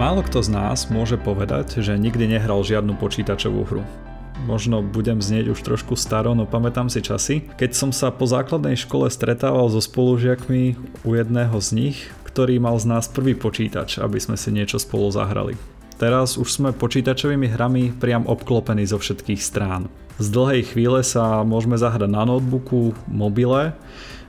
Málo kto z nás môže povedať, že nikdy nehral žiadnu počítačovú hru. Možno budem znieť už trošku staro, no pamätám si časy, keď som sa po základnej škole stretával so spolužiakmi u jedného z nich, ktorý mal z nás prvý počítač, aby sme si niečo spolu zahrali. Teraz už sme počítačovými hrami priam obklopení zo všetkých strán. Z dlhej chvíle sa môžeme zahrať na notebooku, mobile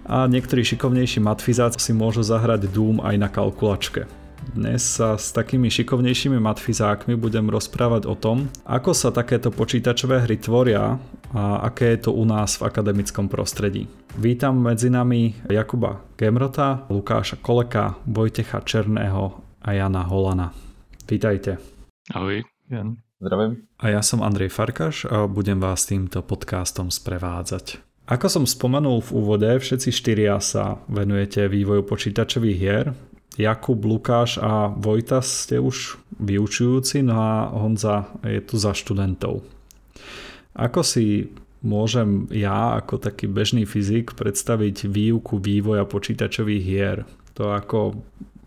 a niektorí šikovnejší matfizáci si môžu zahrať Doom aj na kalkulačke. Dnes sa s takými šikovnejšími matfizákmi budem rozprávať o tom, ako sa takéto počítačové hry tvoria a aké je to u nás v akademickom prostredí. Vítam medzi nami Jakuba Gemrota, Lukáša Koleka, Vojtecha Černého a Jana Holana. Vítajte. Ahoj. Jan. Zdravím. A ja som Andrej Farkaš a budem vás týmto podcastom sprevádzať. Ako som spomenul v úvode, všetci štyria sa venujete vývoju počítačových hier, Jakub, Lukáš a Vojta ste už vyučujúci, no a Honza je tu za študentov. Ako si môžem ja ako taký bežný fyzik predstaviť výuku vývoja počítačových hier? To ako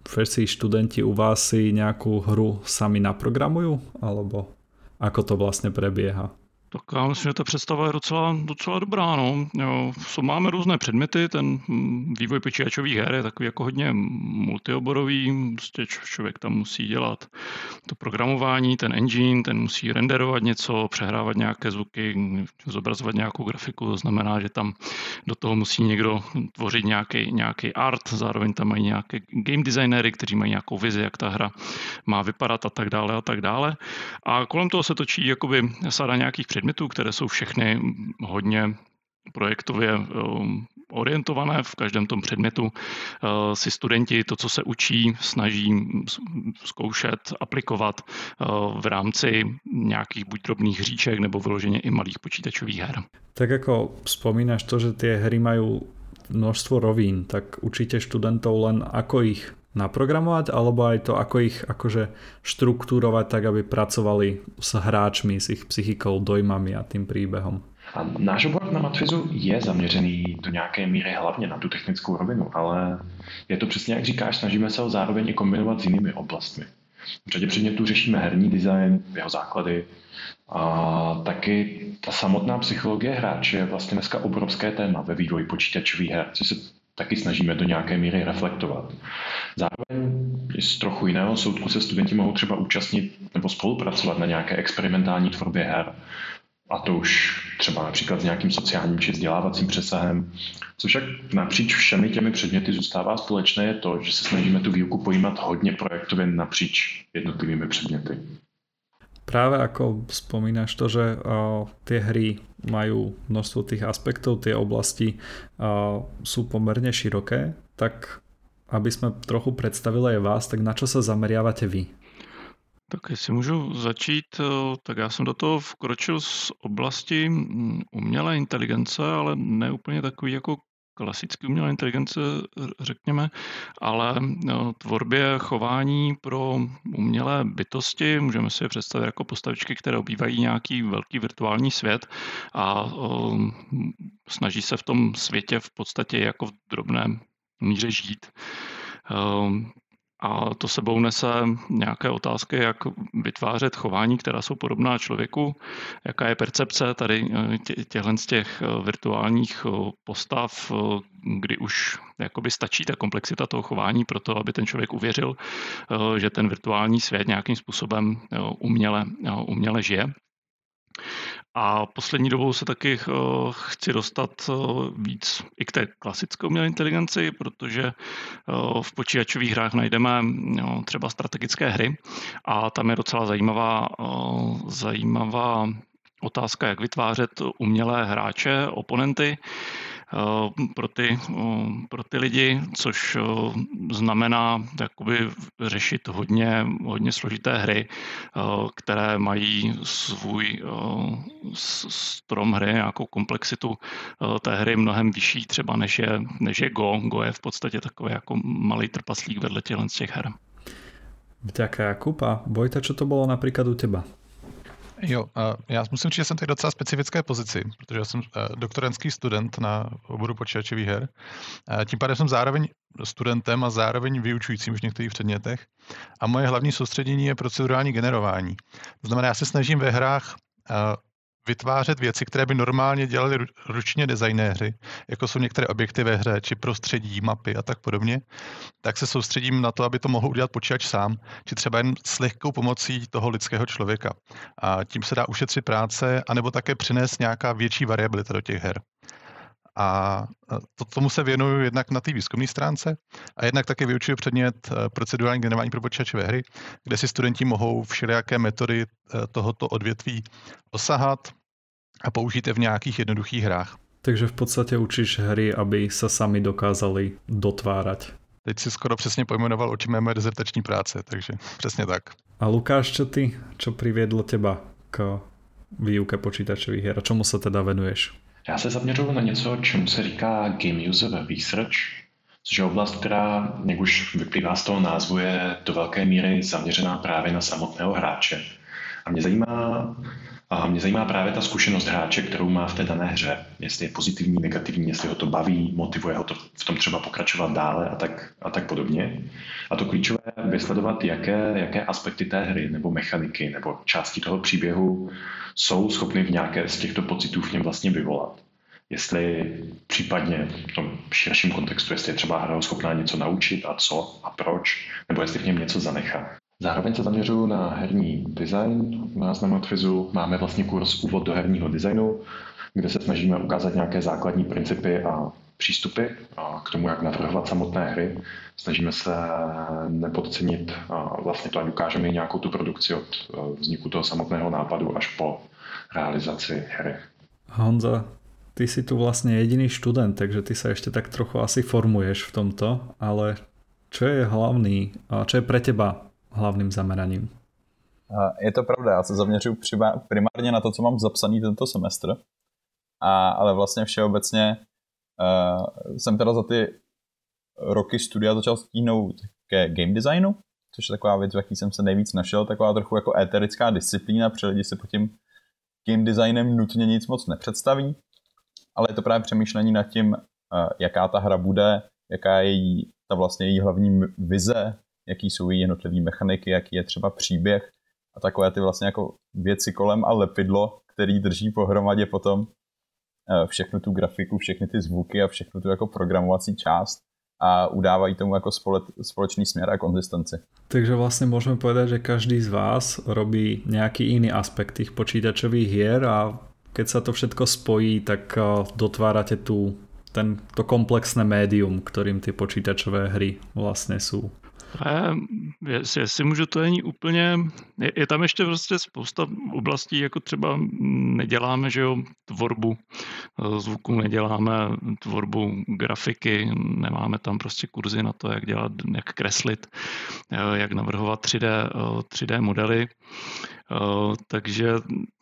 všetci študenti u vás si nejakú hru sami naprogramujú? Alebo ako to vlastne prebieha? Tak já myslím, že ta představa je docela, docela dobrá. No. Jo, máme různé předměty, ten hm, vývoj počítačových her je takový jako hodně multioborový, prostě člověk tam musí dělat to programování, ten engine, ten musí renderovat něco, přehrávat nějaké zvuky, zobrazovat nějakou grafiku, to znamená, že tam do toho musí někdo tvořit nějaký, nějaký art, zároveň tam mají nějaké game designery, kteří mají nějakou vizi, jak ta hra má vypadat a tak dále a tak dále. A kolem toho se točí jakoby sada nějakých předmětů, předmětů, které jsou všechny hodně projektově um, orientované. V každém tom předmětu uh, si studenti to, co se učí, snaží zkoušet, aplikovat uh, v rámci nějakých buď drobných hříček nebo vyloženě i malých počítačových her. Tak jako vzpomínáš to, že ty hry mají množstvo rovín, tak učíte študentov len ako ich naprogramovať, alebo aj to, ako ich akože štruktúrovať tak, aby pracovali s hráčmi, s ich psychikou, dojmami a tým príbehom. A náš obor na Matfizu je zaměřený do nějaké míry hlavně na tu technickou rovinu, ale je to přesně jak říkáš, snažíme se ho zároveň i kombinovat s jinými oblastmi. V řadě předmětů řešíme herní design, jeho základy, a taky ta samotná psychologie hráče je vlastně dneska obrovské téma ve vývoji počítačových her, což se taky snažíme do nějaké míry reflektovat. Zároveň z trochu jiného soudku se studenti mohou třeba účastnit nebo spolupracovat na nějaké experimentální tvorbě her. A to už třeba například s nějakým sociálním či vzdělávacím přesahem. Co však napříč všemi těmi předměty zůstává společné je to, že se snažíme tu výuku pojímat hodně projektově napříč jednotlivými předměty. Práve ako spomínaš to, že uh, tie hry majú množstvo tých aspektov, tie oblasti uh, sú pomerne široké, tak aby sme trochu predstavili aj vás, tak na čo sa zameriavate vy? Tak jestli můžu začít, tak já jsem do toho vkročil z oblasti mm, umělé inteligence, ale ne úplně takový jako klasický umělé inteligence, řekněme, ale no, tvorbě chování pro umělé bytosti můžeme si je představit jako postavičky, které obývají nějaký velký virtuální svět a snaží se v tom světě v podstatě jako v drobné míře žít. A to sebou nese nějaké otázky, jak vytvářet chování, která jsou podobná člověku, jaká je percepce tady eh, těchto z těch eh, virtuálních eh, postav, kdy už jakoby stačí ta komplexita toho chování pro to, aby ten člověk uvěřil, že ten virtuální svět nějakým způsobem uměle, uměle žije. A poslední dobou se taky uh, chci dostat uh, víc i k té klasické umělé inteligenci, protože uh, v počítačových hrách najdeme třeba strategické hry a tam je docela zajímavá, zajímavá otázka, jak vytvářet umělé hráče, oponenty. Eh, pro ty, eh, pro ty lidi, což eh, znamená jakoby řešit hodně, hodně složité hry, které mají svůj strom hry, nějakou komplexitu té hry mnohem vyšší třeba než je, než je Go. Go je v podstatě takový jako malý trpaslík vedle těch her. Jakub a Vojta, čo to bolo napríklad u teba? Jo, já musím říct, že jsem tady docela specifické pozici, protože já jsem eh, doktorantský student na oboru počítačových her. Tím pádem jsem zároveň studentem a zároveň vyučujícím v některých předmětech. A moje hlavní soustředění je procedurální generování. To znamená, já se snažím ve hrách eh, vytvářet věci, které by normálně dělali ručně designéři, jako jsou některé objekty ve hře, či prostředí, mapy a tak podobně, tak se soustředím na to, aby to mohl udělat počítač sám, či třeba jen s lehkou pomocí toho lidského člověka. A tím se dá ušetřit práce, anebo také přinést nějaká větší variabilita do těch her. A to, tomu se věnuju jednak na té výzkumné stránce a jednak také vyučuju předmět eh, procedurální generování pro počítačové hry, kde si studenti mohou všelijaké metody eh, tohoto odvětví osahat a použít je v nějakých jednoduchých hrách. Takže v podstatě učíš hry, aby se sami dokázali dotvárat. Teď si skoro přesně pojmenoval, o čem je moje dezertační práce, takže přesně tak. A Lukáš, čo ty, čo priviedlo teba k výuke počítačových her a čemu se teda venuješ? Já se zaměřuju na něco, čemu se říká Game User Research, což je oblast, která, jak už vyplývá z toho názvu, je do velké míry zaměřená právě na samotného hráče. A mě zajímá, a mě zajímá právě ta zkušenost hráče, kterou má v té dané hře. Jestli je pozitivní, negativní, jestli ho to baví, motivuje ho to v tom třeba pokračovat dále a tak, a tak podobně. A to klíčové je vysledovat, jaké, jaké aspekty té hry nebo mechaniky nebo části toho příběhu jsou schopny v nějaké z těchto pocitů v něm vlastně vyvolat. Jestli případně v tom širším kontextu, jestli je třeba hra schopná něco naučit a co a proč, nebo jestli v něm něco zanechá. Zároveň se zaměřuju na herní design. Na Matfizu máme vlastně kurz Úvod do herního designu, kde se snažíme ukázat nějaké základní principy a přístupy k tomu, jak navrhovat samotné hry. Snažíme se nepodcenit vlastně to, ukážeme nějakou tu produkci od e, vzniku toho samotného nápadu až po realizaci hry. Honza, ty si tu vlastně jediný student, takže ty se ještě tak trochu asi formuješ v tomto, ale čo je hlavný, a čo je pre teba hlavným zameraním? Je to pravda, já se zaměřuji primárně na to, co mám zapsaný tento semestr, a, ale vlastně všeobecně uh, jsem teda za ty roky studia začal stíhnout ke game designu, což je taková věc, v jaký jsem se nejvíc našel, taková trochu jako éterická disciplína, protože lidi si pod tím game designem nutně nic moc nepředstaví, ale je to právě přemýšlení nad tím, uh, jaká ta hra bude, jaká je její, ta vlastně její hlavní vize, jaký jsou její jednotlivé mechaniky, jaký je třeba příběh a takové ty vlastně jako věci kolem a lepidlo, který drží pohromadě potom eh, všechnu tu grafiku, všechny ty zvuky a všechnu tu jako programovací část a udávají tomu jako společný směr a konzistenci. Takže vlastně můžeme povedať, že každý z vás robí nějaký jiný aspekt těch počítačových hier a keď sa to všetko spojí, tak eh, dotvárate tu ten, to komplexné médium, kterým ty počítačové hry vlastně jsou. Jestli, jestli můžu, to není úplně, je, je tam ještě prostě spousta oblastí, jako třeba neděláme, že jo, tvorbu eh, zvuku, neděláme tvorbu grafiky, nemáme tam prostě kurzy na to, jak dělat, jak kreslit, eh, jak navrhovat 3D, 3D eh, modely, takže,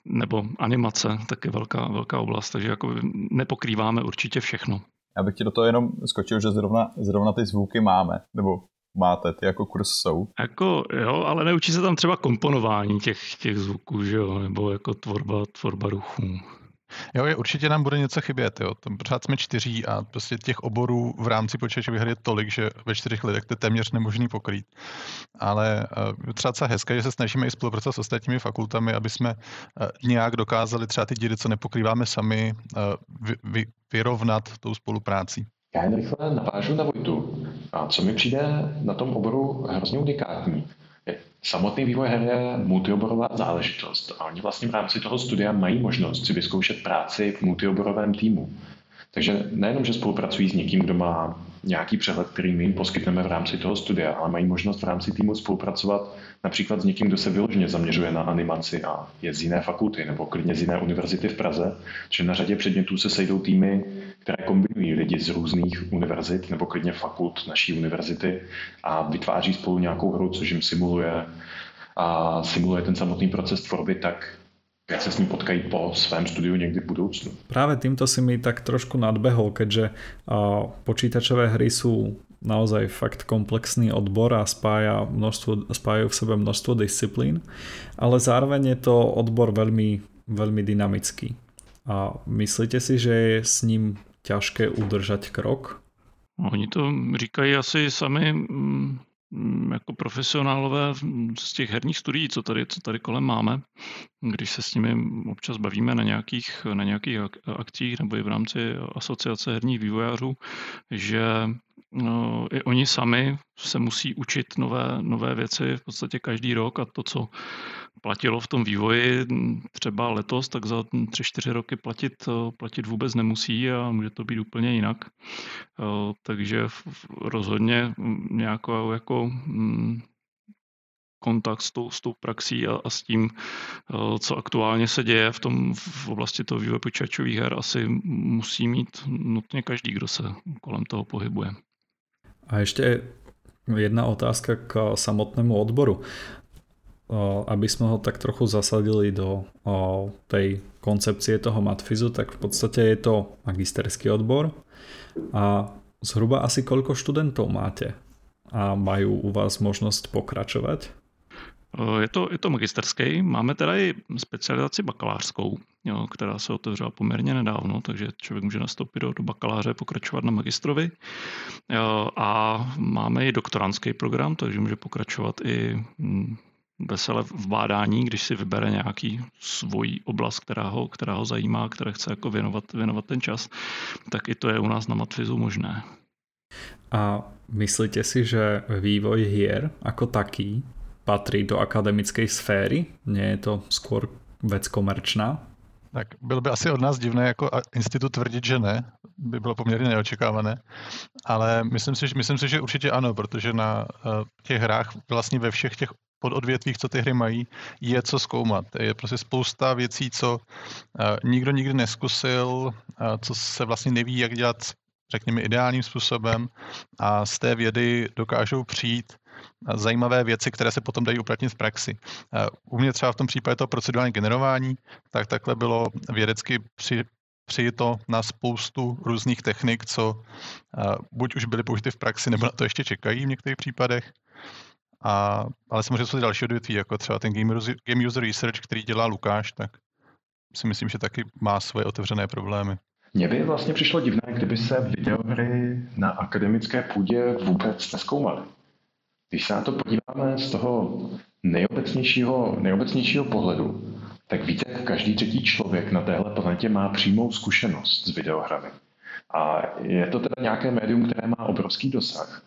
nebo animace, taky velká, velká oblast, takže jako nepokrýváme určitě všechno. Já bych ti do toho jenom skočil, že zrovna, zrovna ty zvuky máme, nebo máte, ty jako kurz jsou. Jako jo, ale neučí se tam třeba komponování těch, těch zvuků, že jo, nebo jako tvorba, tvorba ruchů. Jo, je, určitě nám bude něco chybět, jo. Tam pořád jsme čtyří a prostě těch oborů v rámci počítačové hry je tolik, že ve čtyřech lidech to je téměř nemožný pokrýt. Ale uh, třeba se hezké, že se snažíme i spolupracovat s ostatními fakultami, aby jsme uh, nějak dokázali třeba ty díry, co nepokrýváme sami, uh, vy, vy, vyrovnat tou spoluprácí. Já jen rychle navážu na Vojtu. A co mi přijde na tom oboru hrozně unikátní, Samotný vývoj her je multioborová záležitost a oni vlastně v rámci toho studia mají možnost si vyzkoušet práci v multioborovém týmu. Takže nejenom, že spolupracují s někým, kdo má nějaký přehled, který my jim poskytneme v rámci toho studia, ale mají možnost v rámci týmu spolupracovat například s někým, kdo se vyloženě zaměřuje na animaci a je z jiné fakulty nebo klidně z jiné univerzity v Praze, že na řadě předmětů se sejdou týmy, které kombinují lidi z různých univerzit nebo klidně fakult naší univerzity a vytváří spolu nějakou hru, což jim simuluje a simuluje ten samotný proces tvorby tak, jak se s ním potkají po svém studiu někdy v budoucnu. Právě tímto si mi tak trošku nadbehol, keďže počítačové hry sú naozaj fakt komplexný odbor a spája množstvo, spájajú v sebe množstvo disciplín, ale zároveň je to odbor veľmi, veľmi dynamický. A myslíte si, že je s ním ťažké udržať krok? Oni to říkají asi sami Mm, jako profesionálové z těch herních studií, co tady, co tady kolem máme, když se s nimi občas bavíme na nějakých, na nějakých akcích nebo i v rámci asociace herních vývojářů, že no, i oni sami se musí učit nové, nové věci v podstatě každý rok a to, co platilo v tom vývoji třeba letos, tak za 3-4 roky platit, platit vůbec nemusí a může to být úplně jinak. Takže rozhodně nějakou jako mm, kontakt s tou, s tou praxí a, a s tím, co aktuálně se děje v, tom, v oblasti toho vývoje počítačových her, asi musí mít nutně každý, kdo se kolem toho pohybuje. A ještě jedna otázka k samotnému odboru aby sme ho tak trochu zasadili do tej koncepcie toho matfizu, tak v podstate je to magisterský odbor a zhruba asi koľko študentov máte a majú u vás možnosť pokračovať? Je to, je to magisterský. Máme teda i specializaci bakalářskou, jo, která se otevřela poměrně nedávno, takže člověk může nastoupit do, do bakaláře, pokračovat na magistrovi. Jo, a máme i doktorantský program, takže může pokračovat i hm, vesele v bádání, když si vybere nějaký svoji oblast, která ho, která ho zajímá, které chce jako věnovat, věnovat ten čas, tak i to je u nás na Matfizu možné. A myslíte si, že vývoj hier ako taký patrí do akademickej sféry? Nie je to skôr vec komerčná? Tak bylo by asi od nás divné jako institut tvrdit, že ne. By bylo poměrně neočekávané. Ale myslím si, že, myslím si, že určitě ano, protože na uh, těch hrách vlastně ve všech těch pododvětvích, co ty hry mají, je co zkoumat. Je prostě spousta věcí, co uh, nikdo nikdy neskusil, uh, co se vlastně neví, jak dělat řekněme ideálním způsobem a z té vědy dokážou přijít zajímavé věci, které se potom dají uplatnit v praxi. U mě třeba v tom případě to procedurální generování, tak takhle bylo vědecky při, přijito na spoustu různých technik, co buď už byly použity v praxi, nebo na to ještě čekají v některých případech. A, ale samozřejmě jsou další odvětví, jako třeba ten game, game user research, který dělá Lukáš, tak si myslím, že taky má svoje otevřené problémy. Mně by vlastně přišlo divné, kdyby se videohry na akademické půdě vůbec neskoumaly. Když se na to podíváme z toho nejobecnějšího, nejobecnějšího pohledu, tak víte, každý třetí člověk na téhle planetě má přímou zkušenost s videohrami. A je to teda nějaké médium, které má obrovský dosah.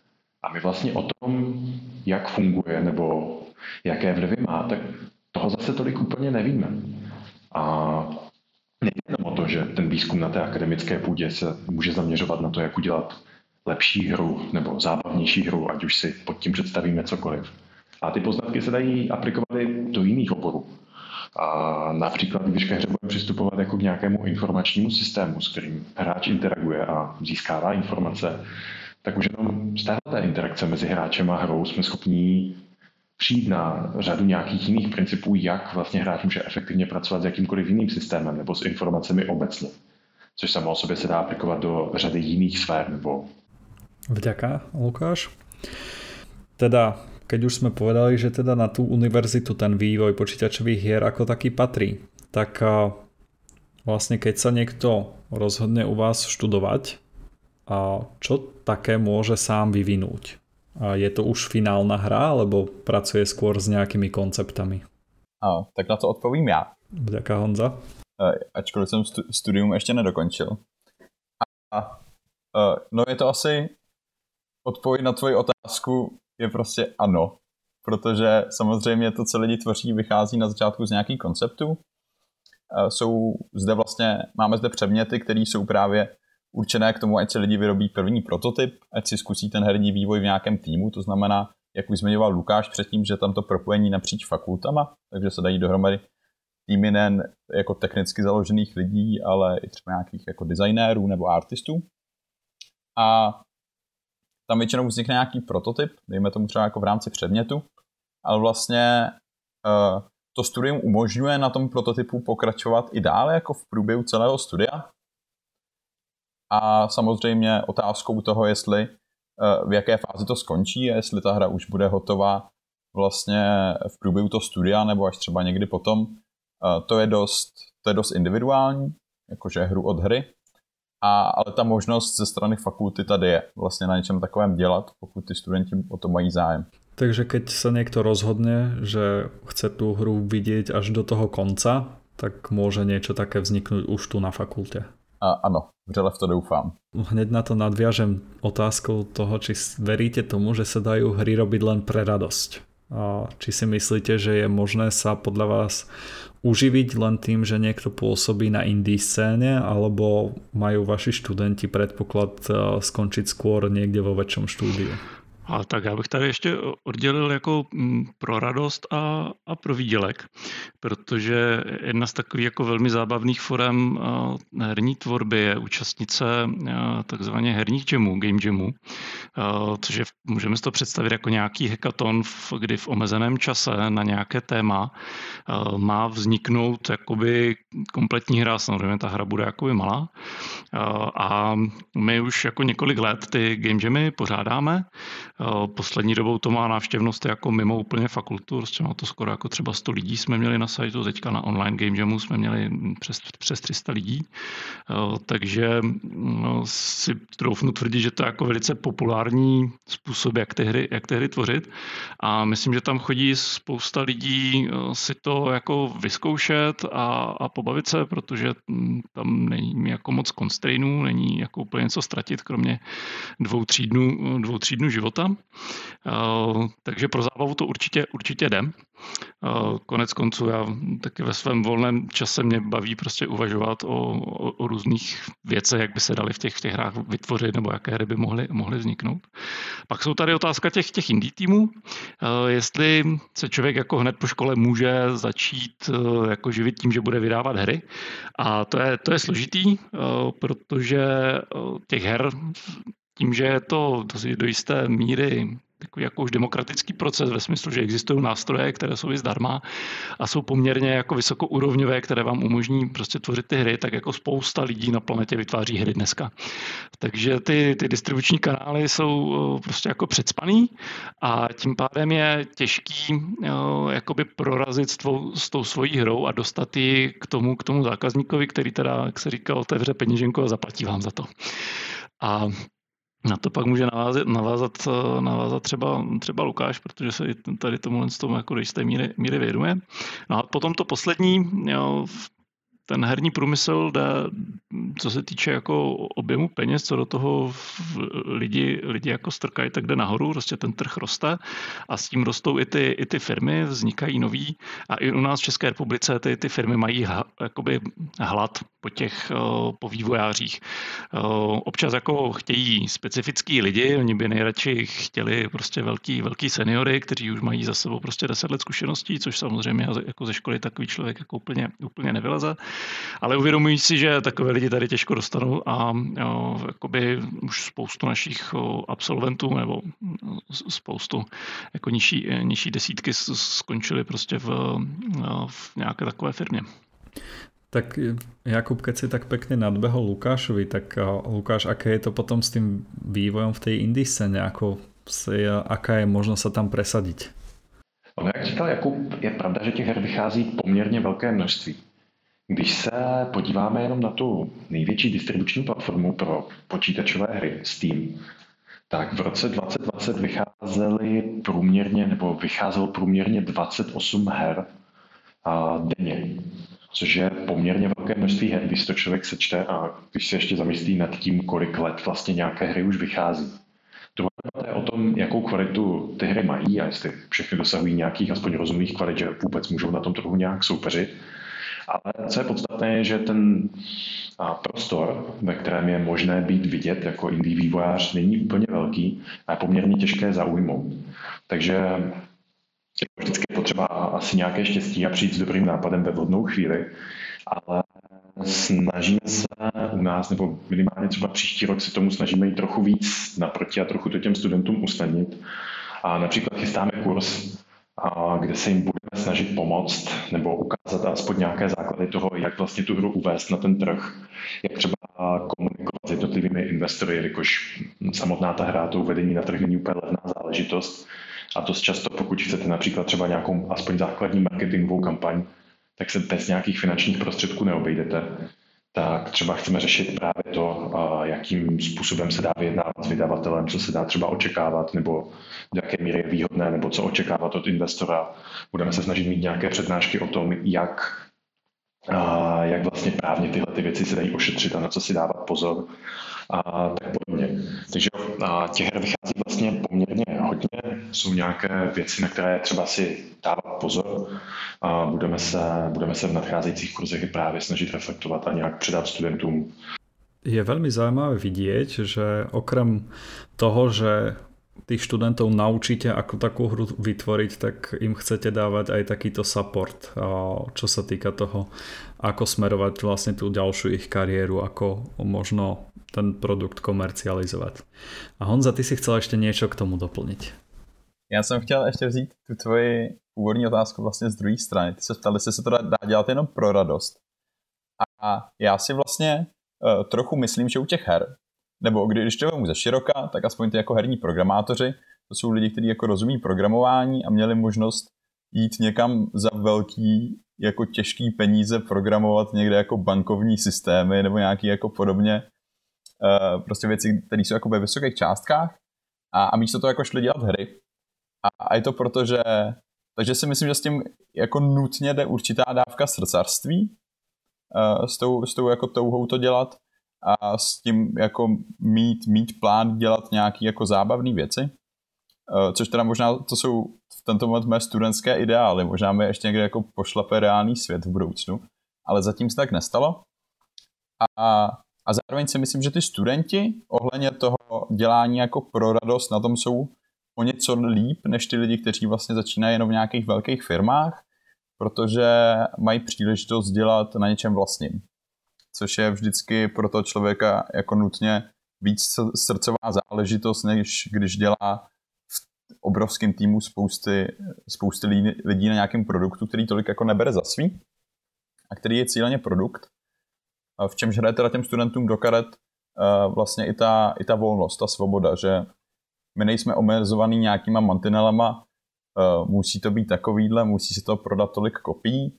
A my vlastně o tom, jak funguje nebo jaké vlivy má, tak toho zase tolik úplně nevíme. A nejde o to, že ten výzkum na té akademické půdě se může zaměřovat na to, jak udělat lepší hru nebo zábavnější hru, ať už si pod tím představíme cokoliv. A ty poznatky se dají aplikovat i do jiných oborů. A například, když ke hře budeme přistupovat jako k nějakému informačnímu systému, s kterým hráč interaguje a získává informace, tak už jenom z této interakce mezi hráčem a hrou jsme schopni přijít na řadu nějakých jiných principů, jak vlastně hráč může efektivně pracovat s jakýmkoliv jiným systémem nebo s informacemi obecně. Což samo o sobě se dá aplikovat do řady jiných sfér nebo Vďaka, Lukáš. Teda, keď už sme povedali, že teda na tú univerzitu ten vývoj počítačových hier ako taký patrí, tak vlastne keď sa niekto rozhodne u vás študovať, čo také môže sám vyvinúť? A je to už finálna hra, alebo pracuje skôr s nejakými konceptami? A, tak na to odpovím já. Vďaka Honza. Ačkoliv jsem studium ještě nedokončil. A, a no je to asi odpověď na tvoji otázku je prostě ano. Protože samozřejmě to, co lidi tvoří, vychází na začátku z nějakých konceptů. Jsou zde vlastně, máme zde předměty, které jsou právě určené k tomu, ať si lidi vyrobí první prototyp, ať si zkusí ten herní vývoj v nějakém týmu, to znamená, jak už zmiňoval Lukáš předtím, že tam to propojení napříč fakultama, takže se dají dohromady týmy nejen jako technicky založených lidí, ale i třeba nějakých jako designérů nebo artistů. A tam většinou vznikne nějaký prototyp, dejme tomu třeba jako v rámci předmětu, ale vlastně uh, to studium umožňuje na tom prototypu pokračovat i dále jako v průběhu celého studia. A samozřejmě otázkou toho, jestli v jaké fázi to skončí, jestli ta hra už bude hotová vlastně v průběhu toho studia nebo až třeba někdy potom. To je dost, to je dost individuální, jakože hru od hry, a, ale ta možnost ze strany fakulty tady je vlastně na něčem takovém dělat, pokud ty studenti o to mají zájem. Takže keď sa niekto rozhodne, že chce tú hru vidieť až do toho konca, tak môže niečo také vzniknúť už tu na fakulte. A, ano, vřele v to doufám. Hneď na to nadviažem otázkou toho, či veríte tomu, že sa dajú hry robiť len pre radosť. A či si myslíte, že je možné sa podľa vás uživiť len tým, že niekto pôsobí na indie scéne, alebo majú vaši študenti predpoklad eh, skončiť skôr niekde vo väčšom štúdiu? A tak já bych tady ještě oddělil jako mm, pro radost a, a pro výdělek, protože jedna z takových jako velmi zábavných forem herní tvorby je účastnice takzvaně herních jamů, game jamů, což je, můžeme si to představit jako nějaký hackathon, kdy v omezeném čase na nějaké téma má vzniknout jakoby kompletní hra, samozřejmě ta hra bude jakoby malá. A my už jako několik let ty game jamy pořádáme, Poslední dobou to má návštěvnost jako mimo úplně fakultu, prostě má to skoro jako třeba 100 lidí jsme měli na sajtu, teďka na online game jamu jsme měli přes, přes 300 lidí, takže no, si troufnu tvrdit, že to je jako velice populární způsob, jak ty hry, jak ty hry tvořit a myslím, že tam chodí spousta lidí si to jako vyzkoušet a, a pobavit se, protože tam není jako moc constrainů, není jako úplně něco ztratit, kromě dvou, tří dnů, dvou, tří dnů života. Eh, takže pro zábavu to určitě, určitě jde. Eh, konec konců já taky ve svém volném čase mě baví prostě uvažovat o, o, o různých věcech, jak by se dali v těch, v těch hrách vytvořit nebo jaké hry by mohly, mohly vzniknout. Pak jsou tady otázka těch, těch indie týmů, eh, jestli se člověk jako hned po škole může začít jako živit tím, že bude vydávat hry. A to je, to je složitý, protože těch her tím, že je to do jisté míry takový jako už demokratický proces ve smyslu, že existují nástroje, které jsou i zdarma a jsou poměrně jako vysokourovňové, které vám umožní prostě tvořit ty hry, tak jako spousta lidí na planetě vytváří hry dneska. Takže ty, ty distribuční kanály jsou eh, prostě jako předspaný a tím pádem je těžký eh, jakoby prorazit s, tvou, s tou svojí hrou a dostat ji k tomu, k tomu zákazníkovi, který teda, jak se říká, otevře peněženku a zaplatí vám za to. A na to pak může navázat, navázat, navázat třeba, třeba Lukáš, protože se tady tomu tomu jako do jisté míry, míry věnuje. No a potom to poslední, jo, ten herní průmysl jde, co se týče jako objemu peněz, co do toho lidi, lidi jako strkají, tak jde nahoru, prostě ten trh roste a s tím rostou i ty, i ty firmy, vznikají nový a i u nás v České republice ty, ty firmy mají ha, jakoby hlad po těch, po vývojářích. Občas jako chtějí specifický lidi, oni by nejradši chtěli prostě velký, velký seniory, kteří už mají za sebou prostě 10 let zkušeností, což samozřejmě jako ze školy takový člověk jako úplně, úplně nevyleze. Ale uvědomují si, že takové lidi tady těžko dostanou a jo, jakoby už spoustu našich absolventů nebo spoustu jako nižší, nižší desítky skončily prostě v, v nějaké takové firmě. Tak Jakub, keď si tak pekne nadbehol Lukášovi, tak Lukáš, aké je to potom s tým vývojom v tej indie scéne? Ako si, aká je možnost sa tam presadiť? No, jak říkal Jakub, je pravda, že těch her vychází poměrně velké množství. Když se podíváme jenom na tu největší distribuční platformu pro počítačové hry Steam, tak v roce 2020 vycházely průměrně, nebo vycházelo průměrně 28 her a denně, což je poměrně velké množství her, když to člověk sečte a když se ještě zamyslí nad tím, kolik let vlastně nějaké hry už vychází. Druhá je o tom, jakou kvalitu ty hry mají a jestli všechny dosahují nějakých aspoň rozumných kvalit, že vůbec můžou na tom trhu nějak soupeřit. Ale co je podstatné, je, že ten prostor, ve kterém je možné být vidět jako indie vývojář, není úplně velký a je poměrně těžké zaujmout. Takže je vždycky potřeba asi nějaké štěstí a přijít s dobrým nápadem ve vhodnou chvíli, ale snažíme se u nás, nebo minimálně třeba příští rok se tomu snažíme jít trochu víc naproti a trochu to těm studentům usnadnit. A například chystáme kurz a kde se jim budeme snažit pomoct nebo ukázat aspoň nějaké základy toho, jak vlastně tu hru uvést na ten trh, jak třeba komunikovat s jednotlivými investory, jakož samotná ta hra, to uvedení na trh není úplně levná záležitost. A to často, pokud chcete například třeba nějakou aspoň základní marketingovou kampaň, tak se bez nějakých finančních prostředků neobejdete tak třeba chceme řešit právě to, jakým způsobem se dá vyjednávat s vydavatelem, co se dá třeba očekávat, nebo do jaké míry je výhodné, nebo co očekávat od investora. Budeme se snažit mít nějaké přednášky o tom, jak, jak vlastně právně tyhle ty věci se dají ošetřit a na co si dávat pozor a tak podobně. Takže a těch her vychází vlastně poměrně hodně. Jsou nějaké věci, na které třeba si dávat pozor a budeme se, budeme se v nadcházejících kurzech právě snažit reflektovat a nějak předat studentům. Je veľmi zaujímavé vidieť, že okrem toho, že tých študentov naučíte, ako takú hru vytvoriť, tak im chcete dávať aj takýto support, čo sa týka toho, ako smerovať vlastne tú ďalšiu ich kariéru, ako možno ten produkt komercializovat. A Honza, ty si chcel ještě něco k tomu doplnit. Já jsem chtěl ještě vzít tu tvoji úvodní otázku vlastně z druhé strany. Ty se ptali, jestli se to dá dělat jenom pro radost. A já si vlastně uh, trochu myslím, že u těch her, nebo když to vemu ze široka, tak aspoň ty jako herní programátoři, to jsou lidi, kteří jako rozumí programování a měli možnost jít někam za velký jako těžký peníze programovat někde jako bankovní systémy nebo nějaký jako podobně uh, prostě věci, které jsou jako ve vysokých částkách a, a místo toho jako šli dělat hry. A, a je to proto, že takže si myslím, že s tím jako nutně jde určitá dávka srdcarství, uh, s, tou, s tou jako touhou to dělat a s tím jako mít, mít plán dělat nějaký jako zábavné věci, uh, což teda možná to jsou v tento moment mé studentské ideály, možná mi ještě někde jako pošlape reálný svět v budoucnu, ale zatím se tak nestalo. A a zároveň si myslím, že ty studenti ohledně toho dělání jako pro radost na tom jsou o něco líp než ty lidi, kteří vlastně začínají jenom v nějakých velkých firmách, protože mají příležitost dělat na něčem vlastním. Což je vždycky pro toho člověka jako nutně víc srdcová záležitost, než když dělá v obrovském týmu spousty, spousty lidí na nějakém produktu, který tolik jako nebere za svý a který je cíleně produkt, v čemž hraje teda těm studentům do karet eh, vlastně i ta, i ta volnost, ta svoboda, že my nejsme omezovaný nějakýma mantinelama, eh, musí to být takovýhle, musí se to prodat tolik kopií,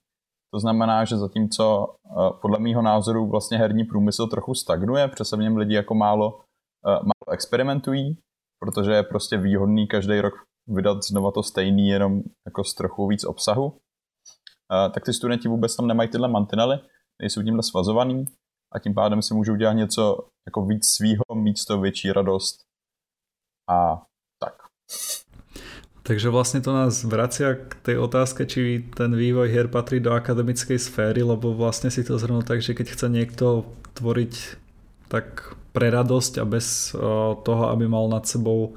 to znamená, že zatímco eh, podle mýho názoru vlastně herní průmysl trochu stagnuje, se v něm lidi jako málo, málo experimentují, protože je prostě výhodný každý rok vydat znova to stejný, jenom jako s trochu víc obsahu, tak ty studenti vůbec tam nemají tyhle mantinely, nejsou tímhle svazovaný a tím pádem si můžou dělat něco jako víc svýho, mít z toho větší radost a tak. Takže vlastně to nás vracia k tej otázke, či ten vývoj hier patrí do akademickej sféry, lebo vlastně si to zhrnul tak, že keď chce niekto tvoriť tak pre radosť a bez toho, aby mal nad sebou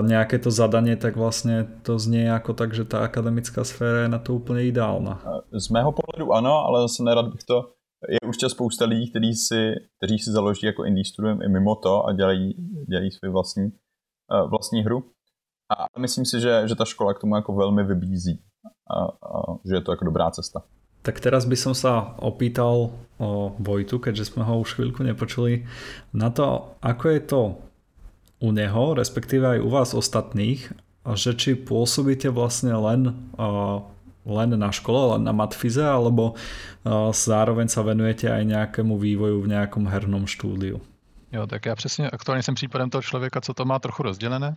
nějaké to zadanie, tak vlastně to znie jako tak, že ta akademická sféra je na to úplně ideálna. Z mého pohledu ano, ale zase nerad bych to je určitě spousta lidí, kteří si, kteří si založí jako indie studium i mimo to a dělají, dělají svůj vlastní, uh, vlastní hru. A myslím si, že, že ta škola k tomu jako velmi vybízí a, a že je to jako dobrá cesta. Tak teraz by som sa opýtal o Vojtu, keďže sme ho už chvíľku nepočuli, na to, ako je to u neho, respektíve aj u vás ostatných, že či pôsobíte vlastne len, len na škole, len na matfize, alebo zároveň sa venujete aj nejakému vývoju v nejakom hernom štúdiu. Jo, tak já přesně aktuálně jsem případem toho člověka, co to má trochu rozdělené.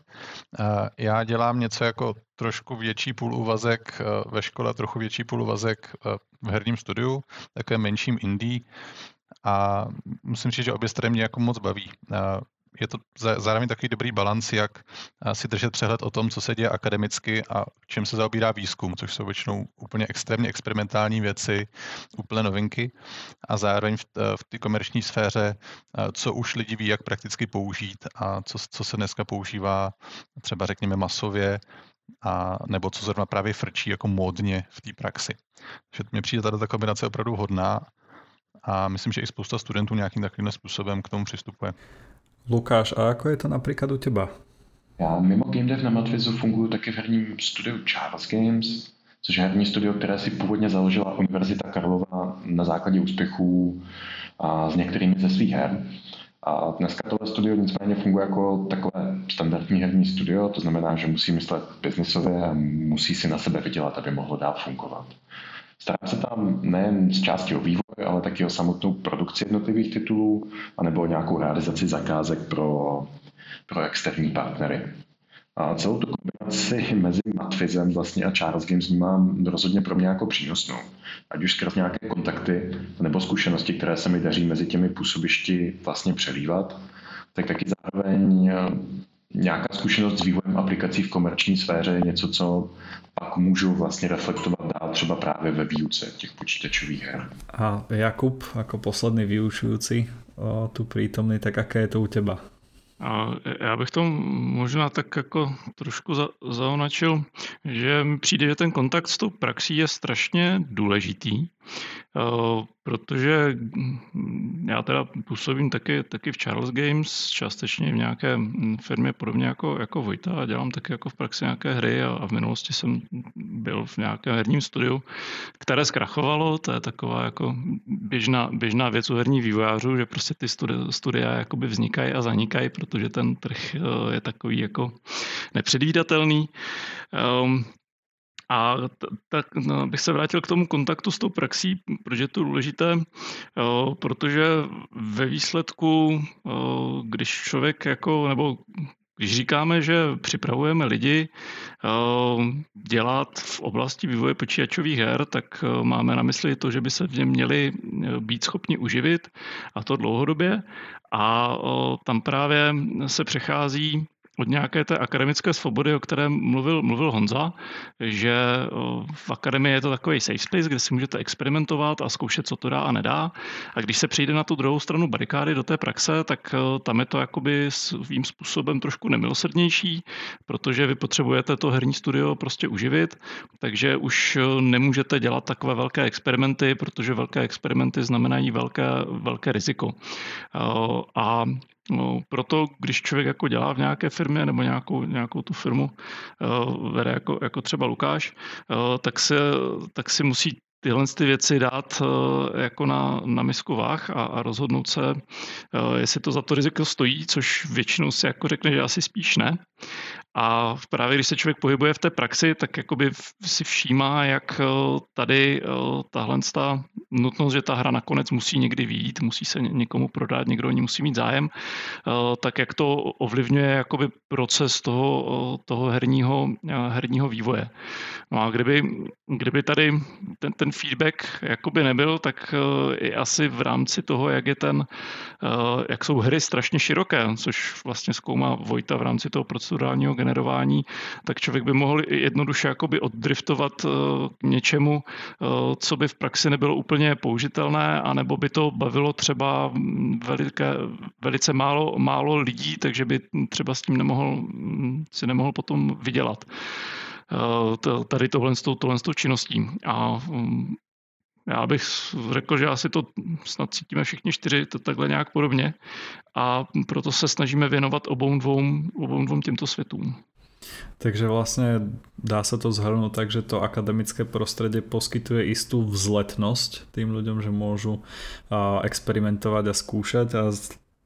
Já dělám něco jako trošku větší půlúvazek ve škole, trochu větší půlúvazek v herním studiu, také menším indie. A musím říct, že obě strany mě jako moc baví je to zároveň takový dobrý balans, jak eh, si držet přehled o tom, co se děje akademicky a čím se zaobírá výzkum, což jsou většinou úplně extrémně experimentální věci, úplně novinky a zároveň v, eh, v té komerční sféře, eh, co už lidi ví, jak prakticky použít a co, co se dneska používá třeba řekněme masově, a nebo co zrovna právě frčí jako módně v té praxi. Že mně přijde tady ta kombinace opravdu hodná a myslím, že i spousta studentů nějakým takovým způsobem k tomu přistupuje. Lukáš, a ako je to napríklad u teba? Já mimo Game Dev na Matvizu funguji taky v herním studiu Charles Games, což je herní studio, které si původně založila Univerzita Karlova na základě úspěchů a s některými ze svých her. A dneska tohle studio nicméně funguje jako takové standardní herní studio, to znamená, že musí myslet biznisově a musí si na sebe vydělat, aby mohlo dál fungovat. Stará se tam nejen z části o vývoj, ale taky o samotnou produkci jednotlivých titulů, anebo nějakou realizaci zakázek pro, pro externí partnery. A celou tu kombinaci mezi Matfizem vlastně a Charles Games vnímám rozhodně pro mě jako přínosnou. Ať už skrz nějaké kontakty nebo zkušenosti, které se mi daří mezi těmi působišti vlastně přelívat, tak taky zároveň nějaká zkušenost s vývojem aplikací v komerční sféře je něco, co pak můžu vlastně reflektovat dál třeba právě ve výuce těch počítačových her. A Jakub, jako poslední vyučující tu přítomný, tak jaké je to u těba? A já bych to možná tak jako trošku za, zaonačil, že mi přijde, že ten kontakt s tou praxí je strašně důležitý, protože já teda působím taky, taky v Charles Games, částečně v nějaké firmě podobně jako, jako Vojta a dělám taky jako v praxi nějaké hry a, a v minulosti jsem byl v nějakém herním studiu, které zkrachovalo, to je taková jako běžná, běžná věc u herních vývojářů, že prostě ty studia, studia jakoby vznikají a zanikají, protože ten trh je takový jako nepředvídatelný. Um, a tak no, bych se vrátil k tomu kontaktu s tou praxí, protože je to důležité, protože ve výsledku, když člověk jako, nebo když říkáme, že připravujeme lidi dělat v oblasti vývoje počítačových her, tak máme na mysli to, že by se v něm měli být schopni uživit a to dlouhodobě. A tam právě se přechází od nějaké té akademické svobody, o které mluvil, mluvil Honza, že v akademii je to takový safe space, kde si můžete experimentovat a zkoušet, co to dá a nedá. A když se přijde na tu druhou stranu barikády do té praxe, tak tam je to jakoby svým způsobem trošku nemilosrdnější, protože vy potřebujete to herní studio prostě uživit, takže už nemůžete dělat takové velké experimenty, protože velké experimenty znamenají velké, velké riziko. A No, proto, když člověk jako dělá v nějaké firmě nebo nějakou, nějakou tu firmu uh, vede jako, jako třeba Lukáš, uh, tak, se, tak si musí tyhle ty věci dát uh, jako na, na misku váh a, a rozhodnout se, jestli to za to riziko stojí, což většinou si jako řekne, že asi spíš ne. A právě když se člověk pohybuje v té praxi, tak jakoby si všímá, jak eh, tady eh, tahle nutnost, že ta hra nakonec musí někdy výjít, musí se někomu prodat, někdo o ní musí mít zájem, eh, tak jak to ovlivňuje jakoby proces toho, toho herního, herního vývoje. No a kdyby, kdyby tady ten, ten feedback jakoby nebyl, tak i asi v rámci toho, jak je ten, jak jsou hry strašně široké, což vlastně zkoumá Vojta v rámci toho procedurálního generování, tak člověk by mohl jednoduše jakoby oddriftovat eh, k něčemu, eh, co by v praxi nebylo úplně použitelné, anebo by to bavilo třeba veliké, velice málo, málo lidí, takže by třeba s tím nemohl, si nemohl potom vydělat eh, tady tohle tohle tou činností. A mm, já bych řekl, že asi to snad cítíme všichni čtyři to takhle nějak podobně a proto se snažíme věnovat obou dvou, obou dvou těmto světům. Takže vlastně dá se to zhrnout tak, že to akademické prostředí poskytuje istou vzletnosť tým ľuďom, že môžu experimentovat a skúšať a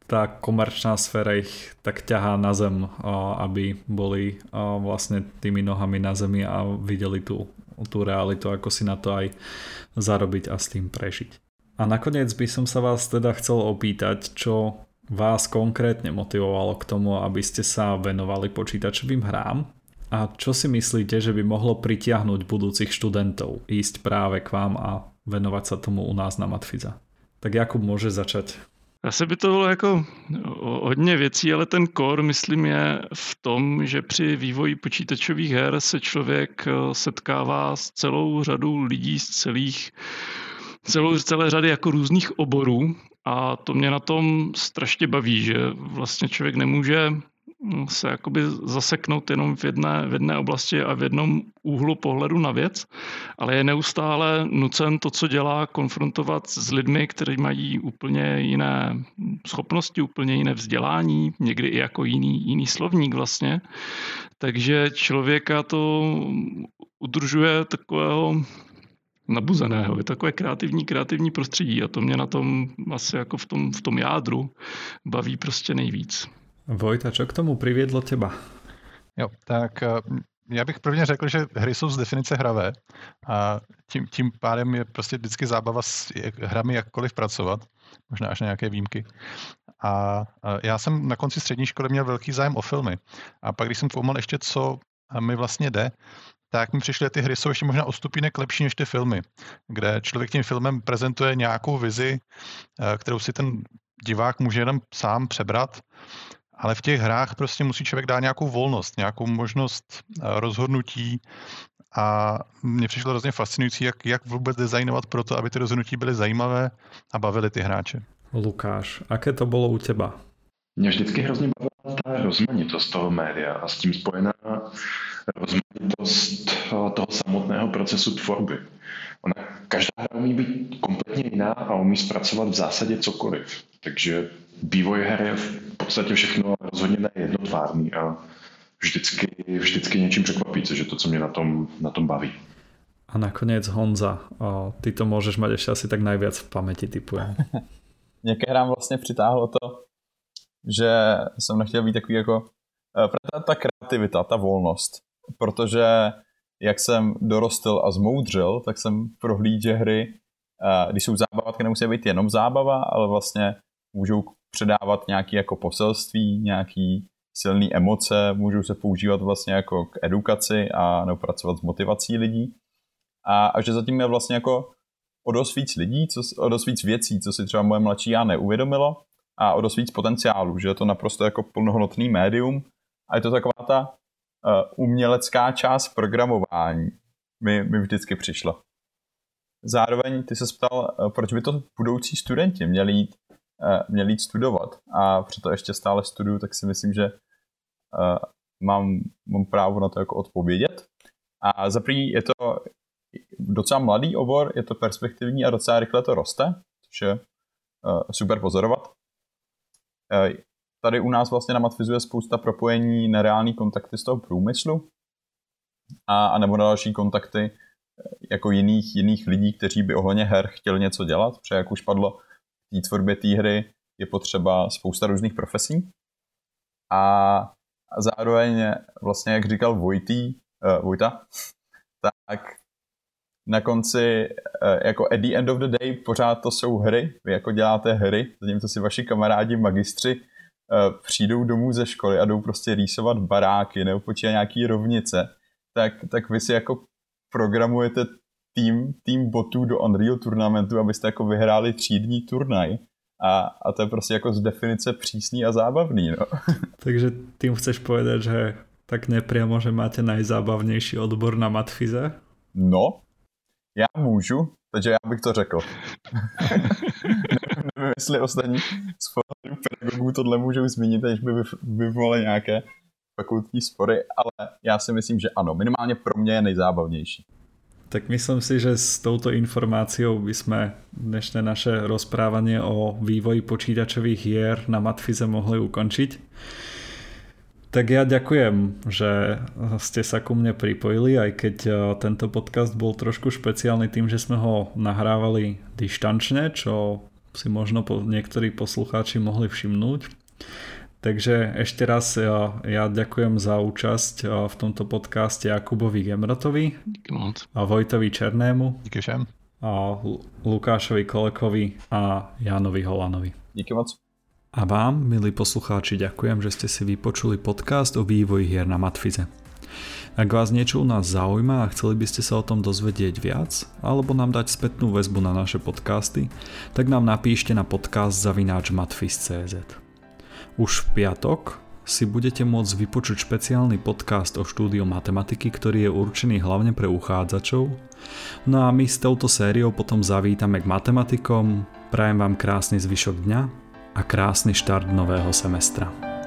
tá komerčná sféra ich tak ťahá na zem, aby boli vlastne tými nohami na zemi a videli tú, tú realitu, ako si na to aj zarobiť a s tým prežiť. A nakoniec by som sa vás teda chcel opýtať, čo vás konkrétne motivovalo k tomu, aby ste sa venovali počítačovým hrám a čo si myslíte, že by mohlo pritiahnuť budúcich študentov ísť práve k vám a venovať sa tomu u nás na Matfiza? Tak Jakub může začať. Asi by to bylo jako hodně věcí, ale ten core, myslím, je v tom, že při vývoji počítačových her se člověk eh, setkává s celou řadou lidí z celých celou, celé řady jako různých oborů. A to mě na tom strašně baví, že vlastně člověk nemůže se jakoby zaseknout jenom v jedné, v jedné oblasti a v jednom úhlu pohledu na věc, ale je neustále nucen to, co dělá, konfrontovat s lidmi, kteří mají úplně jiné schopnosti, úplně jiné vzdělání, někdy i jako jiný, jiný slovník vlastně. Takže člověka to udržuje takového nabuzeného. Je takové kreativní, kreativní prostředí a to mě na tom asi jako v tom, v tom jádru baví prostě nejvíc. Vojta, čo k tomu přivědlo těba? Jo, tak eh, já bych prvně řekl, že hry jsou z definice hravé a tím, tím pádem je prostě vždycky zábava s hrami jakkoliv pracovat, možná až na nějaké výjimky. A já jsem na konci střední školy měl velký zájem o filmy. A pak, když jsem koumal ještě, co mi vlastně jde, tak mi přišly, ty hry jsou ještě možná o stupínek lepší než ty filmy, kde člověk tím filmem prezentuje nějakou vizi, eh, kterou si ten divák může jenom sám přebrat, ale v těch hrách prostě musí člověk dát nějakou volnost, nějakou možnost eh, rozhodnutí a mně přišlo hrozně fascinující, jak, jak vůbec designovat pro to, aby ty rozhodnutí byly zajímavé a bavily ty hráče. Lukáš, aké to bylo u těba? Mě vždycky hrozně bavila ta rozmanitost toho média a s tím spojená rozmanitost eh, toho samotného procesu tvorby. Ona, každá hra umí být kompletně jiná a umí zpracovat v zásadě cokoliv. Takže vývoj her je v podstatě všechno rozhodně nejednotvárný a vždycky, vždycky něčím překvapí, což je to, co mě na tom, na tom baví. A nakonec Honza, o, ty to můžeš mít ještě asi tak nejvíc v paměti, typujem. Něké hrám vlastně přitáhlo to, že jsem nechtěl být takový jako ta, ta kreativita, ta volnost. Protože jak jsem dorostl a zmoudřil, tak jsem prohlídl, hry, když jsou zábavatky, nemusí být jenom zábava, ale vlastně můžou předávat nějaké jako poselství, nějaký silné emoce, můžou se používat vlastně jako k edukaci a nebo pracovat s motivací lidí. A, a že zatím je vlastně jako o dost víc lidí, co, o dost víc věcí, co si třeba moje mladší já neuvědomilo a o dost víc potenciálu, že je to naprosto jako plnohodnotný médium a je to taková ta umělecká část programování mi, mi vždycky přišla. Zároveň ty se ptal, uh, proč by to budoucí studenti měli jít Eh, měl jít studovat a proto ještě stále studuju, tak si myslím, že mám, mám právo na to jako odpovědět. A za první je to docela mladý obor, je to perspektivní a docela rychle to roste, což je super pozorovat. Tady u nás vlastně na Matfizu je spousta propojení nereální kontakty z toho průmyslu a, a nebo další kontakty jako jiných, jiných lidí, kteří by ohledně her chtěli něco dělat, protože jak už padlo, té tvorbě té hry je potřeba spousta různých profesí. A, a zároveň vlastně, jak říkal Vojtý, uh, Vojta, tak na konci, uh, jako at the end of the day, pořád to jsou hry. Vy jako děláte hry, zatímco si vaši kamarádi, magistři přijdou domů ze školy a jdou prostě rýsovat baráky nebo počítat nějaký rovnice, tak, tak vy si jako programujete tým, tým botů do Unreal turnamentu, abyste jako vyhráli třídní turnaj. A, a to je prostě jako z definice přísný a zábavný, no. Takže tým chceš povedať, že tak nepriamo, že máte nejzábavnější odbor na matfize? No, já můžu, takže já bych to řekl. Jestli ostatní z pedagogů tohle můžou zmínit, než by vyvolali nějaké fakultní spory, ale já si myslím, že ano, minimálně pro mě je nejzábavnější. Tak myslím si, že s touto informáciou by sme dnešné naše rozprávanie o vývoji počítačových hier na Matfize mohli ukončiť. Tak ja ďakujem, že ste sa ku mne pripojili, aj keď eh, tento podcast bol trošku špeciálny tým, že sme ho nahrávali dištančne, čo si možno niektorí poslucháči mohli všimnúť. Takže ešte raz ja, ja ďakujem za účasť v tomto podcaste Jakubovi Gemrotovi a Vojtovi Černému Díky všem. a Lukášovi Kolekovi a Jánovi Holanovi. Díky moc. A vám, milí poslucháči, ďakujem, že ste si vypočuli podcast o vývoji hier na Matfize. Ak vás niečo u nás zaujíma a chceli by ste sa o tom dozvedieť viac, alebo nám dať spätnú väzbu na naše podcasty, tak nám napíšte na podcast zavináč matfiz.cz. Už v piatok si budete môcť vypočuť špeciálny podcast o štúdiu matematiky, ktorý je určený hlavne pre uchádzačov. No a my s touto sériou potom zavítame k matematikom, prajem vám krásny zvyšok dňa a krásny štart nového semestra.